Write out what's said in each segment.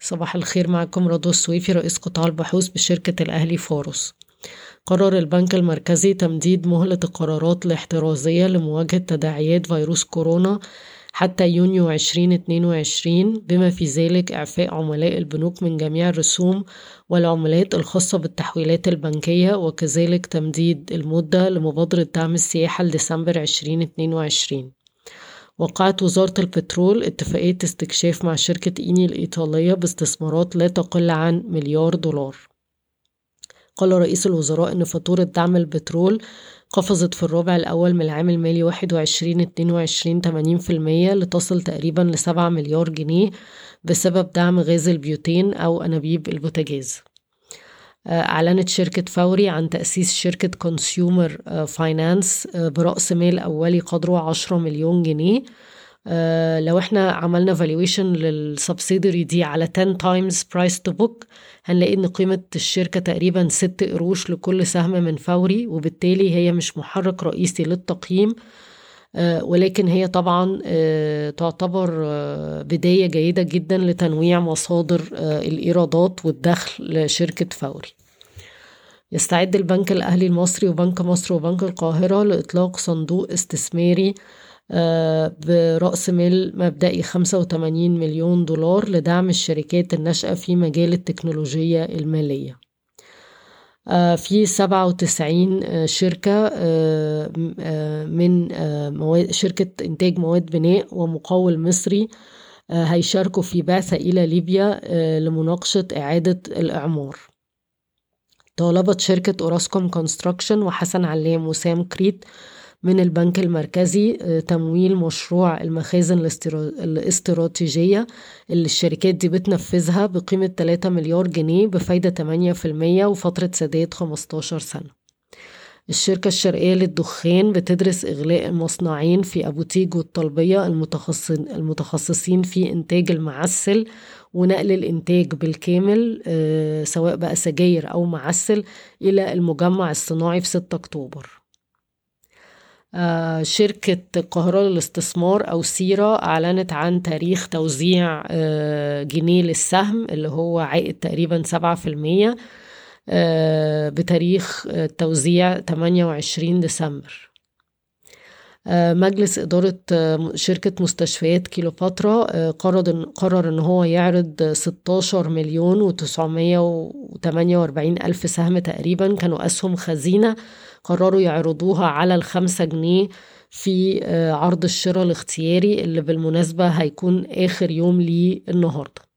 صباح الخير معكم رضوى السويفي رئيس قطاع البحوث بشركة الأهلي فاروس. قرر البنك المركزي تمديد مهلة القرارات الاحترازية لمواجهة تداعيات فيروس كورونا حتى يونيو 2022 بما في ذلك إعفاء عملاء البنوك من جميع الرسوم والعمولات الخاصة بالتحويلات البنكية وكذلك تمديد المدة لمبادرة دعم السياحة لديسمبر 2022 وقعت وزارة البترول اتفاقية استكشاف مع شركة إيني الإيطالية باستثمارات لا تقل عن مليار دولار. قال رئيس الوزراء أن فاتورة دعم البترول قفزت في الربع الأول من العام المالي 21 22 80% لتصل تقريبا لسبعة مليار جنيه بسبب دعم غاز البيوتان أو أنابيب البوتاجاز. أعلنت شركة فوري عن تأسيس شركة consumer finance برأس مال أولي قدره عشرة مليون جنيه. لو إحنا عملنا valuation لل subsidiary دي على 10 times price to book هنلاقي إن قيمة الشركة تقريبا ست قروش لكل سهم من فوري وبالتالي هي مش محرك رئيسي للتقييم. ولكن هي طبعا تعتبر بداية جيدة جدا لتنويع مصادر الإيرادات والدخل لشركة فوري. يستعد البنك الأهلي المصري وبنك مصر وبنك القاهرة لإطلاق صندوق استثماري برأس مال مبدئي 85 مليون دولار لدعم الشركات الناشئة في مجال التكنولوجيا المالية. في 97 شركة من شركة إنتاج مواد بناء ومقاول مصري هيشاركوا في بعثة إلى ليبيا لمناقشة إعادة الإعمار. طالبت شركة أوراسكوم Construction وحسن علام وسامكريت من البنك المركزي تمويل مشروع المخازن الاستراتيجية اللي الشركات دي بتنفذها بقيمة 3 مليار جنيه بفايدة 8% وفترة سداد 15 سنة. الشركة الشرقية للدخان بتدرس إغلاق المصنعين في أبو تيج والطالبية المتخصصين في إنتاج المعسل ونقل الإنتاج بالكامل سواء بقى سجاير أو معسل إلى المجمع الصناعي في 6 أكتوبر. آه شركة القاهرة للاستثمار أو سيرة أعلنت عن تاريخ توزيع آه جنيه للسهم اللي هو عائد تقريبا سبعة في المية. آه بتاريخ التوزيع 28 ديسمبر. مجلس إدارة شركة مستشفيات كيلوباترا قرر قرر إن هو يعرض 16 مليون وتمانية وأربعين ألف سهم تقريبا كانوا أسهم خزينة قرروا يعرضوها على الخمسة جنيه في عرض الشراء الاختياري اللي بالمناسبة هيكون آخر يوم ليه النهاردة.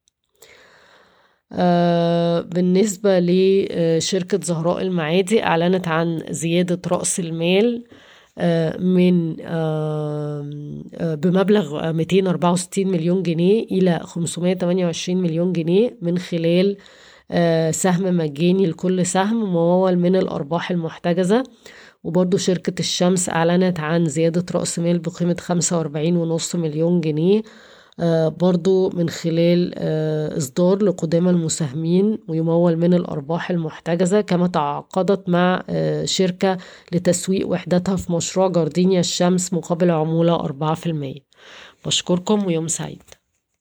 بالنسبة لشركة زهراء المعادي أعلنت عن زيادة رأس المال من بمبلغ 264 مليون جنيه إلى 528 مليون جنيه من خلال سهم مجاني لكل سهم ممول من الأرباح المحتجزة. وبرضو شركة الشمس أعلنت عن زيادة رأس مال بقيمة خمسة وأربعين ونص مليون جنيه. برضو من خلال إصدار لقدامى المساهمين ويمول من الأرباح المحتجزة كما تعاقدت مع شركة لتسويق وحدتها في مشروع جاردينيا الشمس مقابل عمولة أربعة في المية. بشكركم ويوم سعيد.